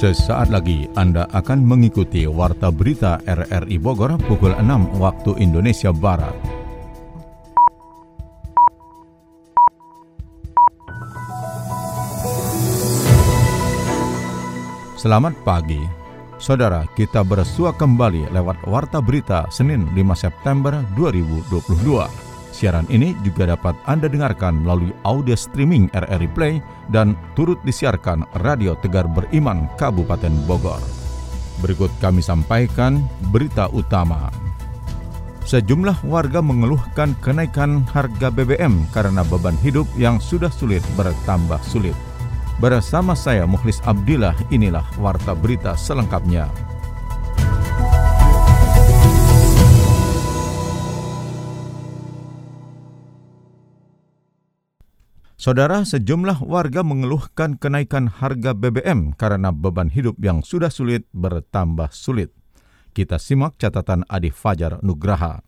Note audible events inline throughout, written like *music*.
Sesaat lagi Anda akan mengikuti Warta Berita RRI Bogor pukul 6 waktu Indonesia Barat. Selamat pagi, Saudara, kita bersua kembali lewat Warta Berita Senin 5 September 2022. Siaran ini juga dapat Anda dengarkan melalui audio streaming RRI Play dan turut disiarkan Radio Tegar Beriman Kabupaten Bogor. Berikut kami sampaikan berita utama. Sejumlah warga mengeluhkan kenaikan harga BBM karena beban hidup yang sudah sulit bertambah sulit. Bersama saya Mukhlis Abdillah, inilah Warta Berita selengkapnya. Saudara, sejumlah warga mengeluhkan kenaikan harga BBM karena beban hidup yang sudah sulit bertambah sulit. Kita simak catatan Adi Fajar Nugraha.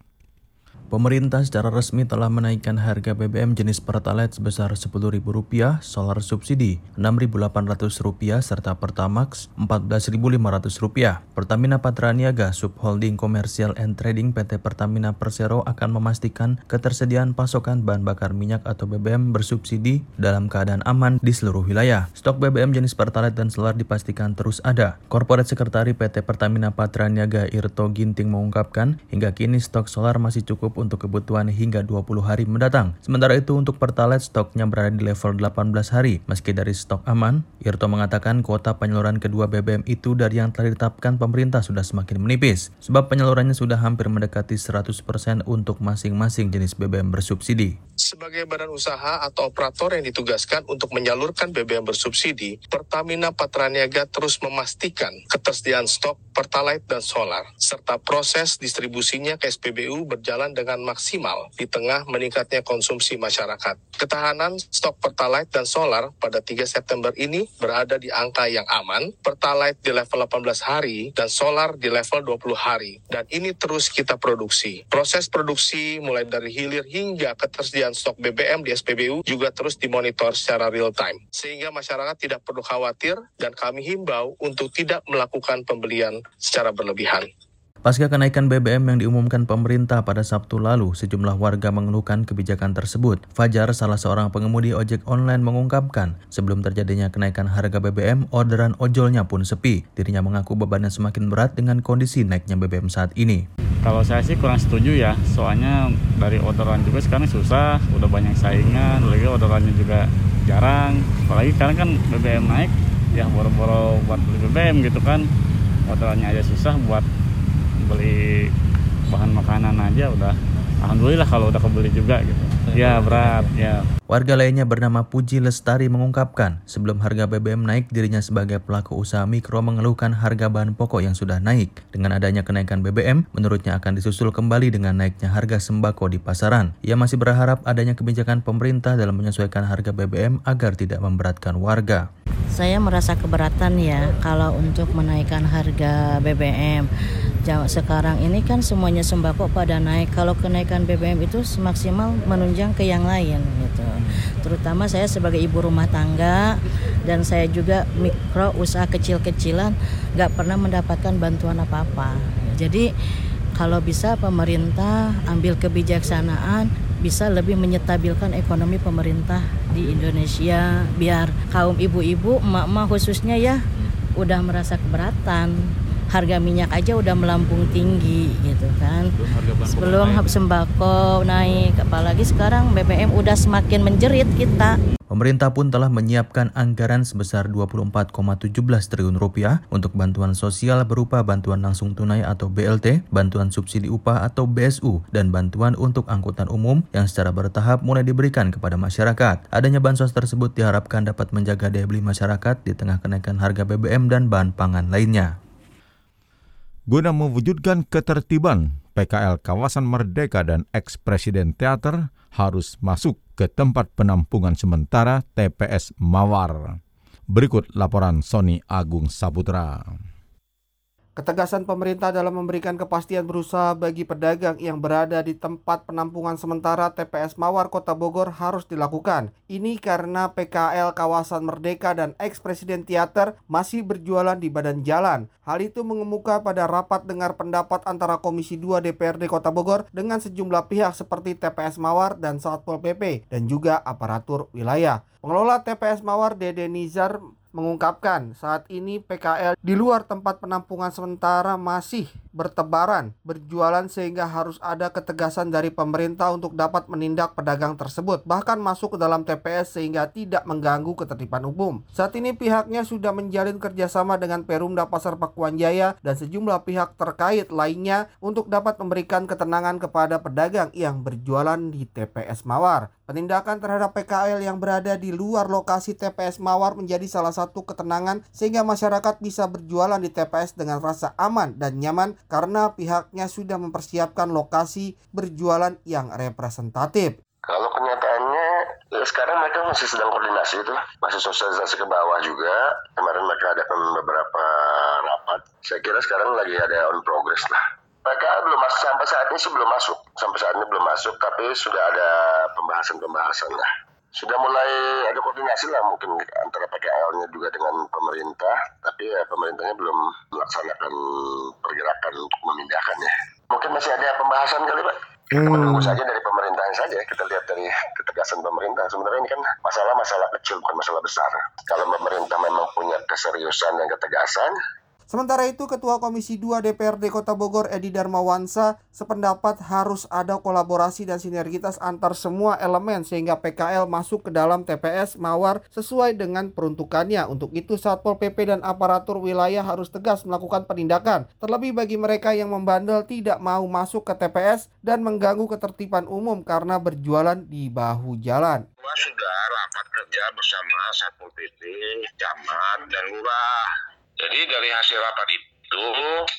Pemerintah secara resmi telah menaikkan harga BBM jenis Pertalite sebesar Rp10.000, solar subsidi Rp6.800, serta Pertamax Rp14.500. Pertamina Patraniaga Subholding Commercial and Trading PT Pertamina Persero akan memastikan ketersediaan pasokan bahan bakar minyak atau BBM bersubsidi dalam keadaan aman di seluruh wilayah. Stok BBM jenis Pertalite dan solar dipastikan terus ada. Korporat Sekretari PT Pertamina Patraniaga Irto Ginting mengungkapkan, hingga kini stok solar masih cukup untuk kebutuhan hingga 20 hari mendatang. Sementara itu untuk Pertalite stoknya berada di level 18 hari. Meski dari stok aman, Irto mengatakan kuota penyaluran kedua BBM itu dari yang telah ditetapkan pemerintah sudah semakin menipis. Sebab penyalurannya sudah hampir mendekati 100% untuk masing-masing jenis BBM bersubsidi. Sebagai badan usaha atau operator yang ditugaskan untuk menyalurkan BBM bersubsidi, Pertamina Patraniaga terus memastikan ketersediaan stok Pertalite dan solar, serta proses distribusinya ke SPBU berjalan dengan maksimal di tengah meningkatnya konsumsi masyarakat. Ketahanan stok Pertalite dan solar pada 3 September ini berada di angka yang aman, Pertalite di level 18 hari dan solar di level 20 hari. Dan ini terus kita produksi. Proses produksi mulai dari hilir hingga ketersediaan stok BBM di SPBU juga terus dimonitor secara real time. Sehingga masyarakat tidak perlu khawatir dan kami himbau untuk tidak melakukan pembelian secara berlebihan. Pasca kenaikan BBM yang diumumkan pemerintah pada Sabtu lalu, sejumlah warga mengeluhkan kebijakan tersebut. Fajar, salah seorang pengemudi ojek online mengungkapkan, sebelum terjadinya kenaikan harga BBM, orderan ojolnya pun sepi. Dirinya mengaku bebannya semakin berat dengan kondisi naiknya BBM saat ini. Kalau saya sih kurang setuju ya, soalnya dari orderan juga sekarang susah, udah banyak saingan, lagi orderannya juga jarang. Apalagi sekarang kan BBM naik, ya boro-boro buat beli BBM gitu kan, orderannya aja susah buat beli bahan makanan aja udah alhamdulillah kalau udah kebeli juga gitu. Ya berat ya. Warga lainnya bernama Puji Lestari mengungkapkan, sebelum harga BBM naik, dirinya sebagai pelaku usaha mikro mengeluhkan harga bahan pokok yang sudah naik. Dengan adanya kenaikan BBM, menurutnya akan disusul kembali dengan naiknya harga sembako di pasaran. Ia masih berharap adanya kebijakan pemerintah dalam menyesuaikan harga BBM agar tidak memberatkan warga. Saya merasa keberatan ya kalau untuk menaikkan harga BBM sekarang ini kan semuanya sembako pada naik. Kalau kenaikan BBM itu semaksimal menunjang ke yang lain gitu. Terutama saya sebagai ibu rumah tangga dan saya juga mikro usaha kecil-kecilan nggak pernah mendapatkan bantuan apa-apa. Jadi kalau bisa pemerintah ambil kebijaksanaan bisa lebih menyetabilkan ekonomi pemerintah di Indonesia biar kaum ibu-ibu emak-emak khususnya ya udah merasa keberatan harga minyak aja udah melambung tinggi gitu kan. Sebelum naik. sembako naik, apalagi sekarang BBM udah semakin menjerit kita. Pemerintah pun telah menyiapkan anggaran sebesar 24,17 triliun rupiah untuk bantuan sosial berupa bantuan langsung tunai atau BLT, bantuan subsidi upah atau BSU, dan bantuan untuk angkutan umum yang secara bertahap mulai diberikan kepada masyarakat. Adanya bansos tersebut diharapkan dapat menjaga daya beli masyarakat di tengah kenaikan harga BBM dan bahan pangan lainnya. Guna mewujudkan ketertiban, PKL Kawasan Merdeka dan ex-presiden teater harus masuk ke tempat penampungan sementara TPS Mawar. Berikut laporan Sony Agung Saputra. Ketegasan pemerintah dalam memberikan kepastian berusaha bagi pedagang yang berada di tempat penampungan sementara TPS Mawar Kota Bogor harus dilakukan. Ini karena PKL kawasan Merdeka dan ex-presiden teater masih berjualan di badan jalan. Hal itu mengemuka pada rapat dengar pendapat antara Komisi 2 DPRD Kota Bogor dengan sejumlah pihak seperti TPS Mawar dan Satpol PP dan juga aparatur wilayah. Pengelola TPS Mawar Dede Nizar mengungkapkan saat ini PKL di luar tempat penampungan sementara masih bertebaran, berjualan sehingga harus ada ketegasan dari pemerintah untuk dapat menindak pedagang tersebut, bahkan masuk ke dalam TPS sehingga tidak mengganggu ketertiban umum. Saat ini pihaknya sudah menjalin kerjasama dengan Perumda Pasar Pakuan Jaya dan sejumlah pihak terkait lainnya untuk dapat memberikan ketenangan kepada pedagang yang berjualan di TPS Mawar. Penindakan terhadap PKL yang berada di luar lokasi TPS Mawar menjadi salah satu ketenangan sehingga masyarakat bisa berjualan di TPS dengan rasa aman dan nyaman karena pihaknya sudah mempersiapkan lokasi berjualan yang representatif. Kalau kenyataannya ya sekarang mereka masih sedang koordinasi itu, masih sosialisasi ke bawah juga. Kemarin mereka ada beberapa rapat. Saya kira sekarang lagi ada on progress lah. Mereka belum masuk sampai saat ini sih belum masuk, sampai saat ini belum masuk, tapi sudah ada pembahasan-pembahasan lah sudah mulai ada koordinasi lah mungkin antara PKL-nya juga dengan pemerintah, tapi ya pemerintahnya belum melaksanakan pergerakan untuk memindahkannya. Mungkin masih ada pembahasan kali Pak. Kita hmm. menunggu saja dari pemerintahan saja, kita lihat dari ketegasan pemerintah. Sebenarnya ini kan masalah-masalah kecil, bukan masalah besar. Kalau pemerintah memang punya keseriusan dan ketegasan, Sementara itu, Ketua Komisi 2 DPRD Kota Bogor Edi Darmawansa sependapat harus ada kolaborasi dan sinergitas antar semua elemen sehingga PKL masuk ke dalam TPS Mawar sesuai dengan peruntukannya. Untuk itu, Satpol PP dan aparatur wilayah harus tegas melakukan penindakan. Terlebih bagi mereka yang membandel tidak mau masuk ke TPS dan mengganggu ketertiban umum karena berjualan di bahu jalan. Sudah rapat kerja bersama Satpol PP, Camat, dan Lurah jadi dari hasil rapat itu,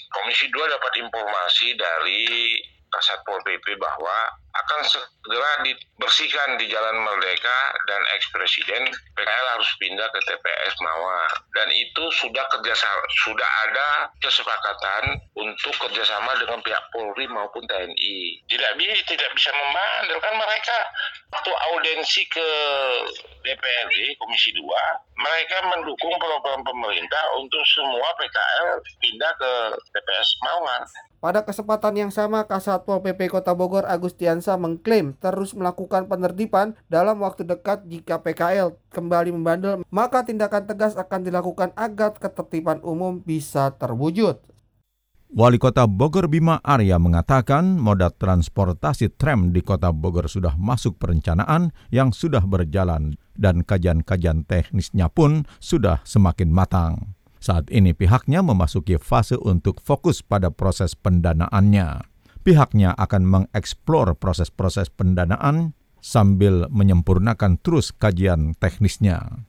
Komisi 2 dapat informasi dari Kasatpol PP bahwa akan segera dibersihkan di Jalan Merdeka dan ex-presiden PKL harus pindah ke TPS Mawar. Dan itu sudah kerjasama sudah ada kesepakatan untuk kerjasama dengan pihak Polri maupun TNI tidak bisa tidak bisa memandalkan mereka. Waktu audensi ke DPRD Komisi 2 mereka mendukung program pemerintah untuk semua PKL pindah ke TPS Mawar. Pada kesempatan yang sama, Kasatpol PP Kota Bogor Agustiansa mengklaim terus melakukan penertiban dalam waktu dekat jika PKL kembali membandel, maka tindakan tegas akan dilakukan agar ketertiban umum bisa terwujud. Wali Kota Bogor Bima Arya mengatakan moda transportasi tram di Kota Bogor sudah masuk perencanaan yang sudah berjalan dan kajian-kajian teknisnya pun sudah semakin matang. Saat ini pihaknya memasuki fase untuk fokus pada proses pendanaannya. Pihaknya akan mengeksplor proses-proses pendanaan sambil menyempurnakan terus kajian teknisnya.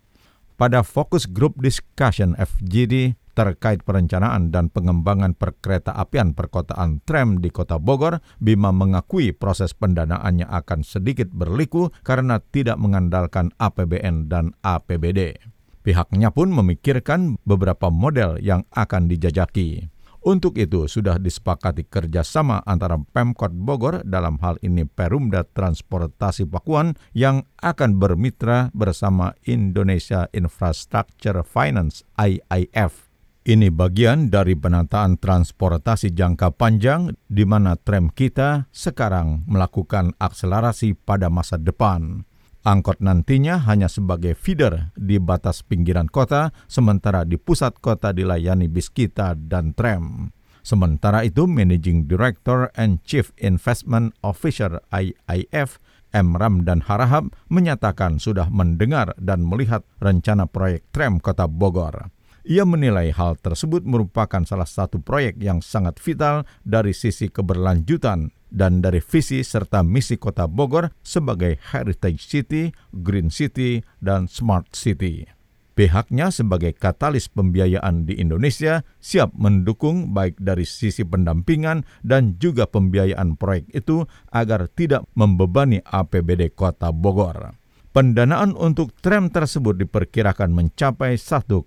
Pada fokus group discussion FGD terkait perencanaan dan pengembangan perkereta apian perkotaan tram di Kota Bogor, Bima mengakui proses pendanaannya akan sedikit berliku karena tidak mengandalkan APBN dan APBD. Pihaknya pun memikirkan beberapa model yang akan dijajaki. Untuk itu sudah disepakati kerjasama antara Pemkot Bogor dalam hal ini Perumda Transportasi Pakuan yang akan bermitra bersama Indonesia Infrastructure Finance IIF. Ini bagian dari penataan transportasi jangka panjang di mana tram kita sekarang melakukan akselerasi pada masa depan. Angkot nantinya hanya sebagai feeder di batas pinggiran kota, sementara di pusat kota dilayani bis kita dan tram. Sementara itu, Managing Director and Chief Investment Officer IIF M. Ramdan Harahap menyatakan sudah mendengar dan melihat rencana proyek tram kota Bogor. Ia menilai hal tersebut merupakan salah satu proyek yang sangat vital dari sisi keberlanjutan dan dari visi serta misi kota Bogor sebagai Heritage City, Green City, dan Smart City. Pihaknya sebagai katalis pembiayaan di Indonesia siap mendukung baik dari sisi pendampingan dan juga pembiayaan proyek itu agar tidak membebani APBD Kota Bogor. Pendanaan untuk tram tersebut diperkirakan mencapai 1,2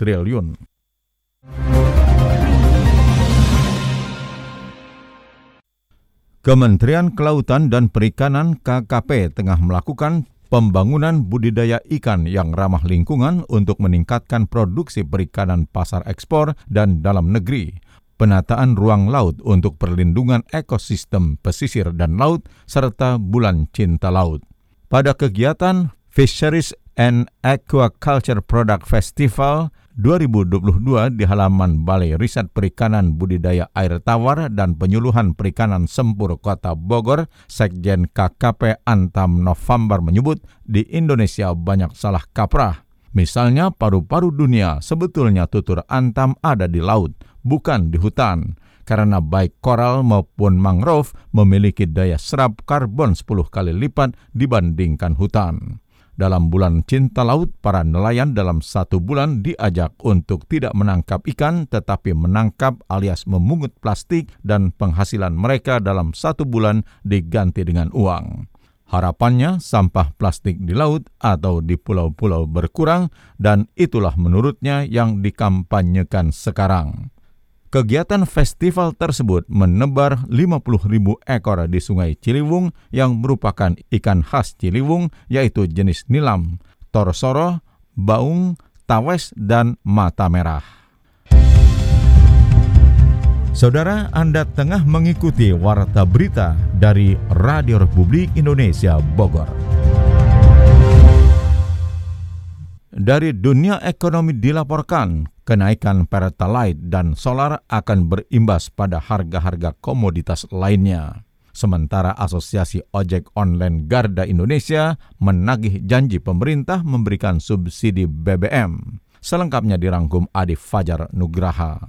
triliun. Kementerian Kelautan dan Perikanan KKP tengah melakukan pembangunan budidaya ikan yang ramah lingkungan untuk meningkatkan produksi perikanan pasar ekspor dan dalam negeri penataan ruang laut untuk perlindungan ekosistem pesisir dan laut, serta Bulan Cinta Laut. Pada kegiatan Fisheries and Aquaculture Product Festival 2022 di halaman Balai Riset Perikanan Budidaya Air Tawar dan Penyuluhan Perikanan Sempur Kota Bogor, Sekjen KKP Antam November menyebut di Indonesia banyak salah kaprah. Misalnya paru-paru dunia sebetulnya tutur antam ada di laut, bukan di hutan. Karena baik koral maupun mangrove memiliki daya serap karbon 10 kali lipat dibandingkan hutan. Dalam bulan cinta laut, para nelayan dalam satu bulan diajak untuk tidak menangkap ikan tetapi menangkap alias memungut plastik dan penghasilan mereka dalam satu bulan diganti dengan uang. Harapannya sampah plastik di laut atau di pulau-pulau berkurang dan itulah menurutnya yang dikampanyekan sekarang. Kegiatan festival tersebut menebar 50 ribu ekor di Sungai Ciliwung yang merupakan ikan khas Ciliwung yaitu jenis nilam, torsoro, baung, tawes, dan mata merah. Saudara, Anda tengah mengikuti Warta Berita dari Radio Republik Indonesia Bogor. Dari dunia ekonomi dilaporkan, kenaikan pertalite dan solar akan berimbas pada harga-harga komoditas lainnya. Sementara Asosiasi Ojek Online Garda Indonesia menagih janji pemerintah memberikan subsidi BBM. Selengkapnya dirangkum Adi Fajar Nugraha.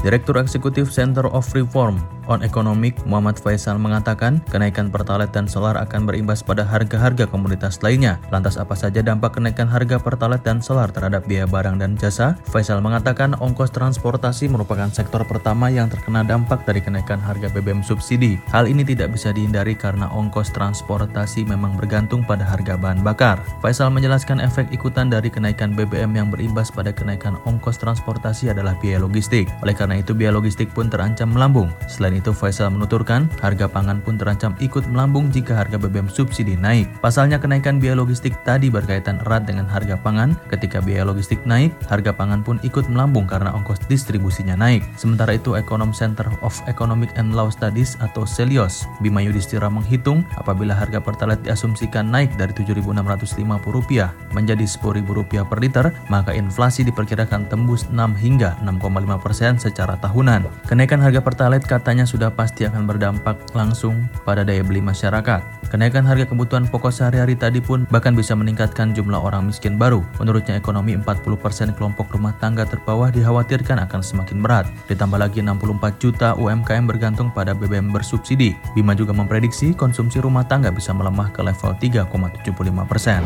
Direktur Eksekutif Center of Reform on Economic Muhammad Faisal mengatakan kenaikan Pertalite dan solar akan berimbas pada harga-harga komoditas lainnya. Lantas apa saja dampak kenaikan harga Pertalite dan solar terhadap biaya barang dan jasa? Faisal mengatakan ongkos transportasi merupakan sektor pertama yang terkena dampak dari kenaikan harga BBM subsidi. Hal ini tidak bisa dihindari karena ongkos transportasi memang bergantung pada harga bahan bakar. Faisal menjelaskan efek ikutan dari kenaikan BBM yang berimbas pada kenaikan ongkos transportasi adalah biaya logistik. Oleh karena karena itu biaya logistik pun terancam melambung. Selain itu Faisal menuturkan, harga pangan pun terancam ikut melambung jika harga BBM subsidi naik. Pasalnya kenaikan biaya logistik tadi berkaitan erat dengan harga pangan. Ketika biaya logistik naik, harga pangan pun ikut melambung karena ongkos distribusinya naik. Sementara itu Ekonom Center of Economic and Law Studies atau CELIOS, Bima Yudhistira menghitung apabila harga Pertalite diasumsikan naik dari Rp7.650 menjadi Rp10.000 per liter, maka inflasi diperkirakan tembus 6 hingga 6,5 persen secara secara tahunan. Kenaikan harga Pertalite katanya sudah pasti akan berdampak langsung pada daya beli masyarakat. Kenaikan harga kebutuhan pokok sehari-hari tadi pun bahkan bisa meningkatkan jumlah orang miskin baru. Menurutnya ekonomi 40% kelompok rumah tangga terbawah dikhawatirkan akan semakin berat. Ditambah lagi 64 juta UMKM bergantung pada BBM bersubsidi. Bima juga memprediksi konsumsi rumah tangga bisa melemah ke level 3,75 persen.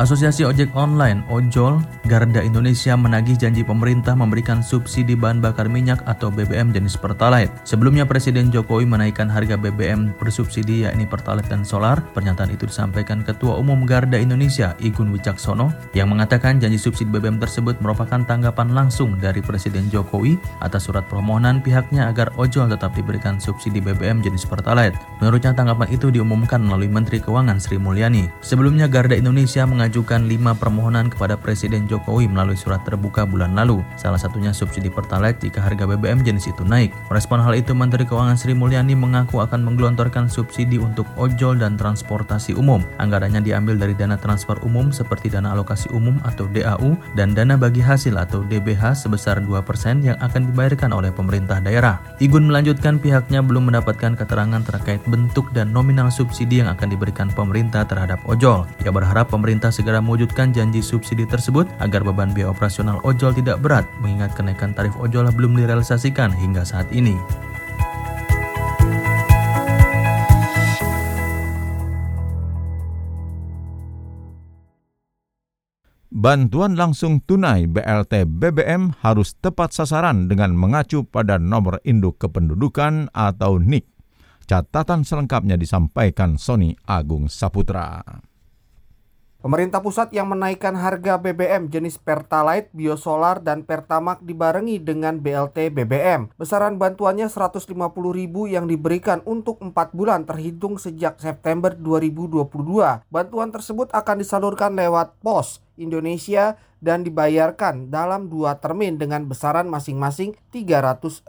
Asosiasi Ojek Online Ojol Garda Indonesia menagih janji pemerintah memberikan subsidi bahan bakar minyak atau BBM jenis Pertalite. Sebelumnya Presiden Jokowi menaikkan harga BBM bersubsidi yakni Pertalite dan Solar. Pernyataan itu disampaikan Ketua Umum Garda Indonesia Igun Wicaksono yang mengatakan janji subsidi BBM tersebut merupakan tanggapan langsung dari Presiden Jokowi atas surat permohonan pihaknya agar ojol tetap diberikan subsidi BBM jenis Pertalite. Menurutnya tanggapan itu diumumkan melalui Menteri Keuangan Sri Mulyani. Sebelumnya Garda Indonesia mengajukan mengajukan lima permohonan kepada Presiden Jokowi melalui surat terbuka bulan lalu. Salah satunya subsidi Pertalite jika harga BBM jenis itu naik. Merespon hal itu, Menteri Keuangan Sri Mulyani mengaku akan menggelontorkan subsidi untuk ojol dan transportasi umum. Anggarannya diambil dari dana transfer umum seperti dana alokasi umum atau DAU dan dana bagi hasil atau DBH sebesar 2% yang akan dibayarkan oleh pemerintah daerah. Igun melanjutkan pihaknya belum mendapatkan keterangan terkait bentuk dan nominal subsidi yang akan diberikan pemerintah terhadap ojol. Ia berharap pemerintah segera mewujudkan janji subsidi tersebut agar beban biaya operasional ojol tidak berat mengingat kenaikan tarif ojol belum direalisasikan hingga saat ini. Bantuan langsung tunai BLT BBM harus tepat sasaran dengan mengacu pada nomor induk kependudukan atau NIK. Catatan selengkapnya disampaikan Sony Agung Saputra. Pemerintah pusat yang menaikkan harga BBM jenis Pertalite, Biosolar, dan Pertamax dibarengi dengan BLT BBM. Besaran bantuannya Rp150.000 yang diberikan untuk 4 bulan terhitung sejak September 2022. Bantuan tersebut akan disalurkan lewat pos Indonesia dan dibayarkan dalam dua termin dengan besaran masing-masing Rp300.000.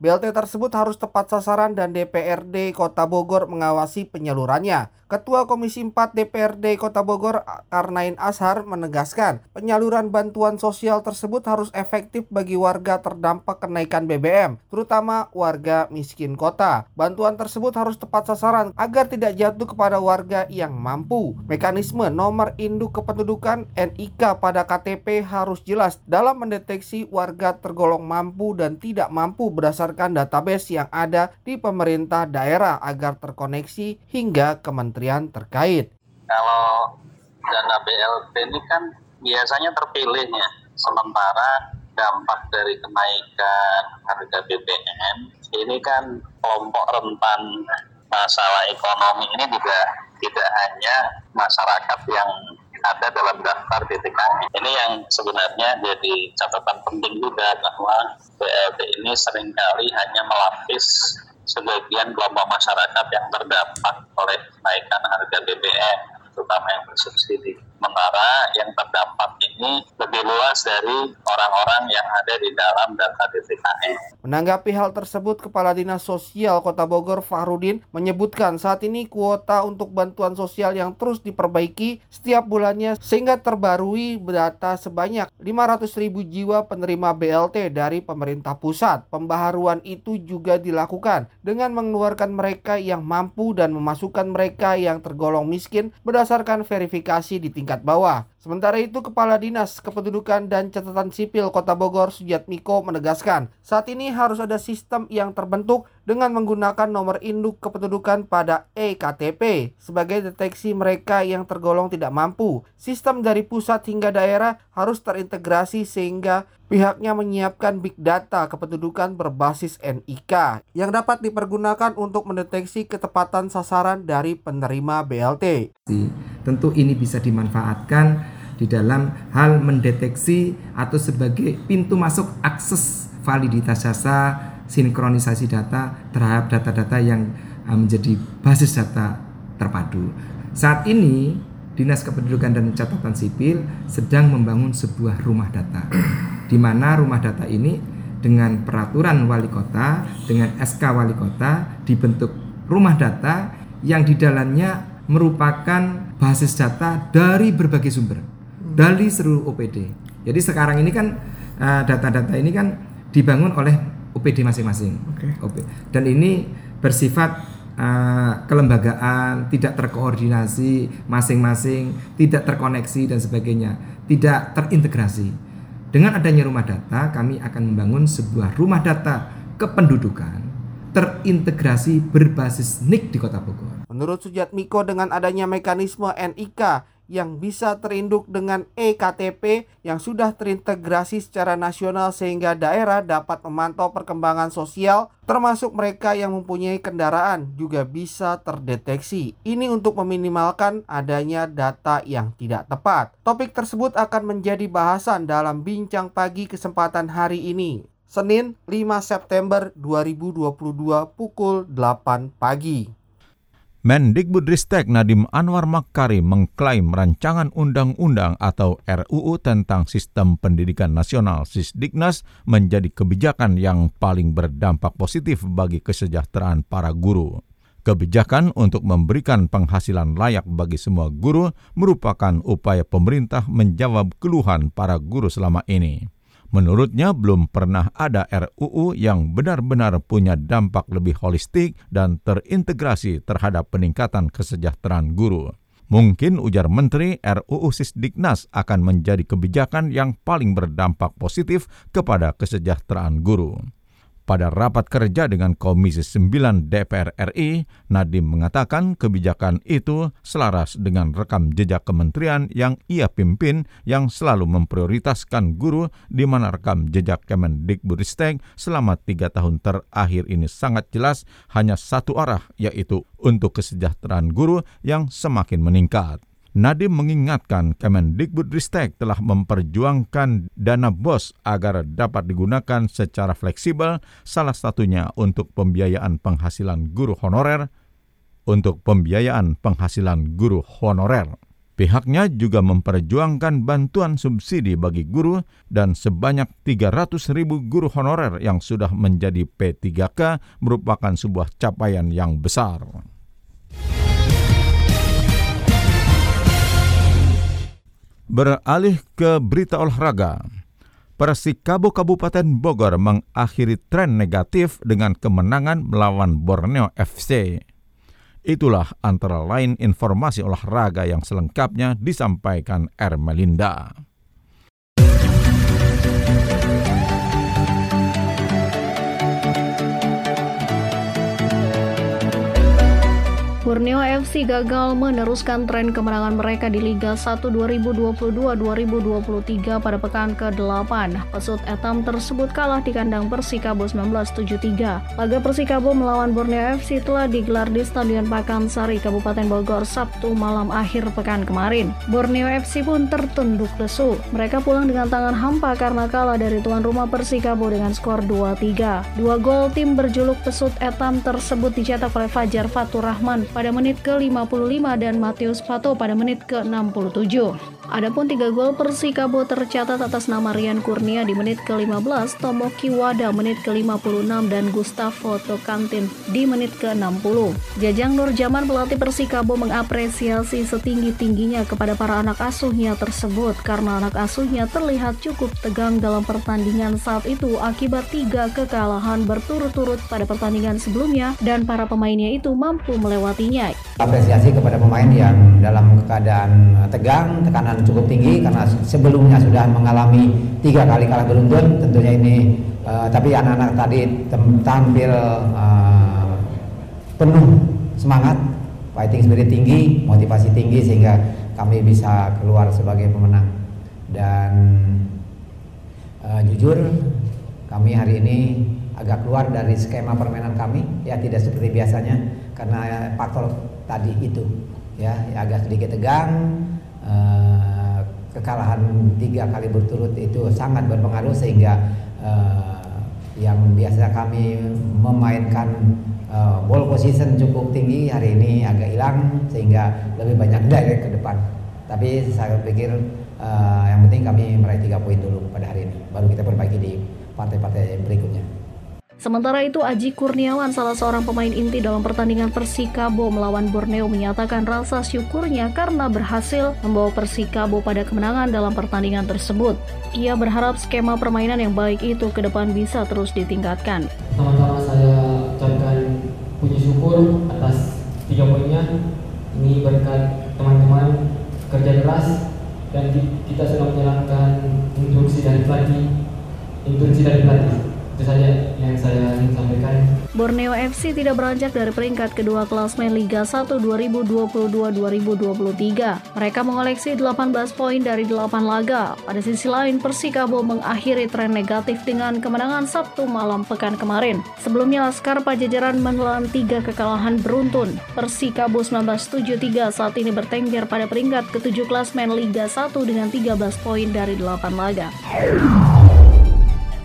BLT tersebut harus tepat sasaran dan DPRD Kota Bogor mengawasi penyalurannya. Ketua Komisi 4 DPRD Kota Bogor Karnain Ashar menegaskan penyaluran bantuan sosial tersebut harus efektif bagi warga terdampak kenaikan BBM, terutama warga miskin kota. Bantuan tersebut harus tepat sasaran agar tidak jatuh kepada warga yang mampu. Mekanisme nomor induk kependudukan NIK pada KTP harus jelas dalam mendeteksi warga tergolong mampu dan tidak mampu berdasarkan database yang ada di pemerintah daerah agar terkoneksi hingga kementerian terkait. Kalau dana BLT ini kan biasanya terpilihnya, sementara dampak dari kenaikan harga BBM ini kan kelompok rentan masalah ekonomi ini juga tidak hanya masyarakat yang ada dalam daftar DTKI. Ini yang sebenarnya jadi catatan penting juga bahwa BLT ini sering kali hanya melapis sebagian kelompok masyarakat yang terdampak oleh kenaikan harga BBM, terutama yang bersubsidi. Sementara yang terdampak ini lebih luas dari orang-orang yang ada di dalam data DTKN. Menanggapi hal tersebut, Kepala Dinas Sosial Kota Bogor Fahrudin menyebutkan saat ini kuota untuk bantuan sosial yang terus diperbaiki setiap bulannya sehingga terbarui data sebanyak 500 ribu jiwa penerima BLT dari pemerintah pusat. Pembaharuan itu juga dilakukan dengan mengeluarkan mereka yang mampu dan memasukkan mereka yang tergolong miskin berdasarkan verifikasi di tingkat tingkat bawah. Sementara itu, Kepala Dinas Kependudukan dan Catatan Sipil Kota Bogor Sujatmiko menegaskan, saat ini harus ada sistem yang terbentuk dengan menggunakan nomor induk kependudukan pada EKTP sebagai deteksi mereka yang tergolong tidak mampu. Sistem dari pusat hingga daerah harus terintegrasi sehingga pihaknya menyiapkan big data kependudukan berbasis NIK yang dapat dipergunakan untuk mendeteksi ketepatan sasaran dari penerima BLT. Tentu ini bisa dimanfaatkan di dalam hal mendeteksi atau sebagai pintu masuk akses validitas jasa, sinkronisasi data terhadap data-data yang uh, menjadi basis data terpadu. Saat ini Dinas Kependudukan dan Catatan Sipil sedang membangun sebuah rumah data, di mana rumah data ini dengan peraturan wali kota, dengan SK wali kota dibentuk rumah data yang di dalamnya merupakan basis data dari berbagai sumber dari seluruh OPD. Jadi sekarang ini kan uh, data-data ini kan dibangun oleh OPD masing-masing. Okay. Dan ini bersifat uh, kelembagaan, tidak terkoordinasi masing-masing, tidak terkoneksi dan sebagainya, tidak terintegrasi. Dengan adanya rumah data, kami akan membangun sebuah rumah data kependudukan terintegrasi berbasis NIK di Kota Bogor. Menurut Sujatmiko dengan adanya mekanisme NIK yang bisa terinduk dengan eKTP yang sudah terintegrasi secara nasional sehingga daerah dapat memantau perkembangan sosial termasuk mereka yang mempunyai kendaraan juga bisa terdeteksi. Ini untuk meminimalkan adanya data yang tidak tepat. Topik tersebut akan menjadi bahasan dalam bincang pagi kesempatan hari ini. Senin 5 September 2022 pukul 8 pagi. Mendikbudristek Nadiem Anwar Makarim mengklaim rancangan undang-undang atau RUU tentang Sistem Pendidikan Nasional Sisdiknas menjadi kebijakan yang paling berdampak positif bagi kesejahteraan para guru. Kebijakan untuk memberikan penghasilan layak bagi semua guru merupakan upaya pemerintah menjawab keluhan para guru selama ini. Menurutnya belum pernah ada RUU yang benar-benar punya dampak lebih holistik dan terintegrasi terhadap peningkatan kesejahteraan guru. Mungkin ujar Menteri RUU Sisdiknas akan menjadi kebijakan yang paling berdampak positif kepada kesejahteraan guru. Pada rapat kerja dengan Komisi 9 DPR RI, Nadiem mengatakan kebijakan itu selaras dengan rekam jejak kementerian yang ia pimpin yang selalu memprioritaskan guru di mana rekam jejak Kemendikbudristek selama tiga tahun terakhir ini sangat jelas hanya satu arah yaitu untuk kesejahteraan guru yang semakin meningkat. Nadiem mengingatkan Kemendikbudristek telah memperjuangkan dana BOS agar dapat digunakan secara fleksibel, salah satunya untuk pembiayaan penghasilan guru honorer, untuk pembiayaan penghasilan guru honorer. Pihaknya juga memperjuangkan bantuan subsidi bagi guru dan sebanyak 300 ribu guru honorer yang sudah menjadi P3K merupakan sebuah capaian yang besar. Beralih ke berita olahraga. Persikabo Kabupaten Bogor mengakhiri tren negatif dengan kemenangan melawan Borneo FC. Itulah antara lain informasi olahraga yang selengkapnya disampaikan Ermelinda. Borneo FC gagal meneruskan tren kemenangan mereka di Liga 1 2022-2023 pada pekan ke-8. Pesut Etam tersebut kalah di kandang Persikabo 1973. Laga Persikabo melawan Borneo FC telah digelar di Stadion Pakansari, Kabupaten Bogor, Sabtu malam akhir pekan kemarin. Borneo FC pun tertunduk lesu. Mereka pulang dengan tangan hampa karena kalah dari tuan rumah Persikabo dengan skor 2-3. Dua gol tim berjuluk Pesut Etam tersebut dicetak oleh Fajar Fatur Rahman pada menit ke-55 dan Matius Pato pada menit ke-67. Adapun tiga gol Persikabo tercatat atas nama Rian Kurnia di menit ke-15, Tomoki Wada menit ke-56 dan Gustavo Tokantin di menit ke-60. Jajang Nur Jaman pelatih Persikabo mengapresiasi setinggi-tingginya kepada para anak asuhnya tersebut karena anak asuhnya terlihat cukup tegang dalam pertandingan saat itu akibat tiga kekalahan berturut-turut pada pertandingan sebelumnya dan para pemainnya itu mampu melewatinya. Apresiasi kepada pemain yang dalam keadaan tegang, tekanan cukup tinggi karena sebelumnya sudah mengalami tiga kali kalah beruntun. Tentunya ini uh, tapi anak-anak tadi tampil uh, penuh semangat fighting spirit tinggi motivasi tinggi sehingga kami bisa keluar sebagai pemenang. Dan uh, jujur kami hari ini agak keluar dari skema permainan kami. Ya tidak seperti biasanya karena faktor tadi itu. Ya agak sedikit tegang kekalahan tiga kali berturut itu sangat berpengaruh sehingga uh, yang biasa kami memainkan uh, ball position cukup tinggi hari ini agak hilang sehingga lebih banyak *laughs* direct ke depan. Tapi saya pikir uh, yang penting kami meraih tiga poin dulu pada hari ini, baru kita perbaiki di partai-partai berikutnya. Sementara itu, Aji Kurniawan, salah seorang pemain inti dalam pertandingan Persikabo melawan Borneo menyatakan rasa syukurnya karena berhasil membawa Persikabo pada kemenangan dalam pertandingan tersebut. Ia berharap skema permainan yang baik itu ke depan bisa terus ditingkatkan. Pertama-tama saya ucapkan puji syukur atas tiga poinnya. Ini berkat teman-teman kerja keras dan kita sudah menjalankan instruksi dari pelatih, instruksi dari pelatih itu saja yang saya ingin sampaikan. Borneo FC tidak beranjak dari peringkat kedua klasmen Liga 1 2022-2023. Mereka mengoleksi 18 poin dari 8 laga. Pada sisi lain, Persikabo mengakhiri tren negatif dengan kemenangan Sabtu malam pekan kemarin. Sebelumnya, Laskar Pajajaran menelan tiga kekalahan beruntun. Persikabo 1973 saat ini bertengger pada peringkat ketujuh klasmen Liga 1 dengan 13 poin dari 8 laga.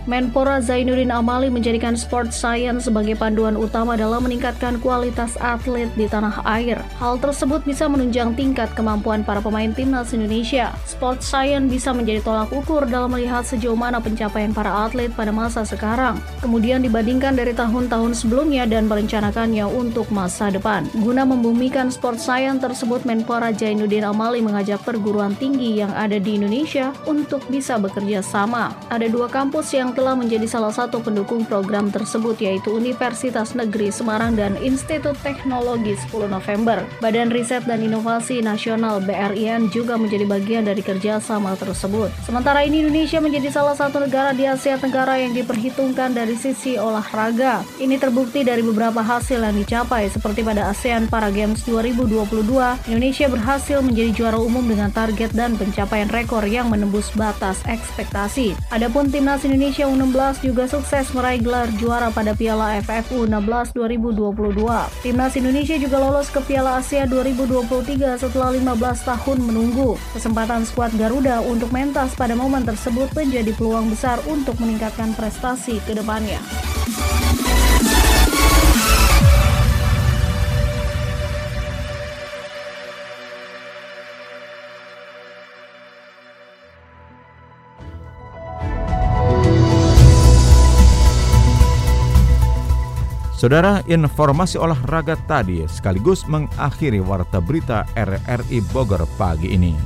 Menpora Zainuddin Amali menjadikan sport science sebagai panduan utama dalam meningkatkan kualitas atlet di tanah air. Hal tersebut bisa menunjang tingkat kemampuan para pemain timnas Indonesia. Sport science bisa menjadi tolak ukur dalam melihat sejauh mana pencapaian para atlet pada masa sekarang, kemudian dibandingkan dari tahun-tahun sebelumnya dan merencanakannya untuk masa depan. Guna membumikan sport science tersebut, Menpora Zainuddin Amali mengajak perguruan tinggi yang ada di Indonesia untuk bisa bekerja sama. Ada dua kampus yang telah menjadi salah satu pendukung program tersebut yaitu Universitas Negeri Semarang dan Institut Teknologi 10 November. Badan Riset dan Inovasi Nasional BRIN juga menjadi bagian dari kerjasama tersebut. Sementara ini Indonesia menjadi salah satu negara di Asia Tenggara yang diperhitungkan dari sisi olahraga. Ini terbukti dari beberapa hasil yang dicapai seperti pada ASEAN Para Games 2022, Indonesia berhasil menjadi juara umum dengan target dan pencapaian rekor yang menembus batas ekspektasi. Adapun timnas Indonesia U16 juga sukses meraih gelar juara pada Piala AFF U16 2022. Timnas Indonesia juga lolos ke Piala Asia 2023 setelah 15 tahun menunggu. Kesempatan skuad Garuda untuk mentas pada momen tersebut menjadi peluang besar untuk meningkatkan prestasi ke depannya. Saudara, informasi olahraga tadi sekaligus mengakhiri warta berita RRI Bogor pagi ini.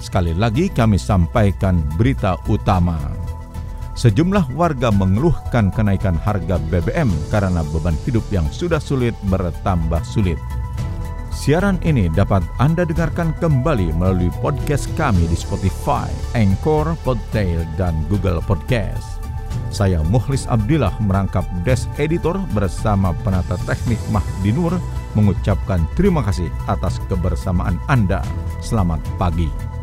Sekali lagi kami sampaikan berita utama. Sejumlah warga mengeluhkan kenaikan harga BBM karena beban hidup yang sudah sulit bertambah sulit. Siaran ini dapat Anda dengarkan kembali melalui podcast kami di Spotify, Anchor, Podtail, dan Google Podcast. Saya Muhlis Abdillah merangkap Desk Editor bersama penata teknik Mahdi Nur mengucapkan terima kasih atas kebersamaan Anda. Selamat pagi.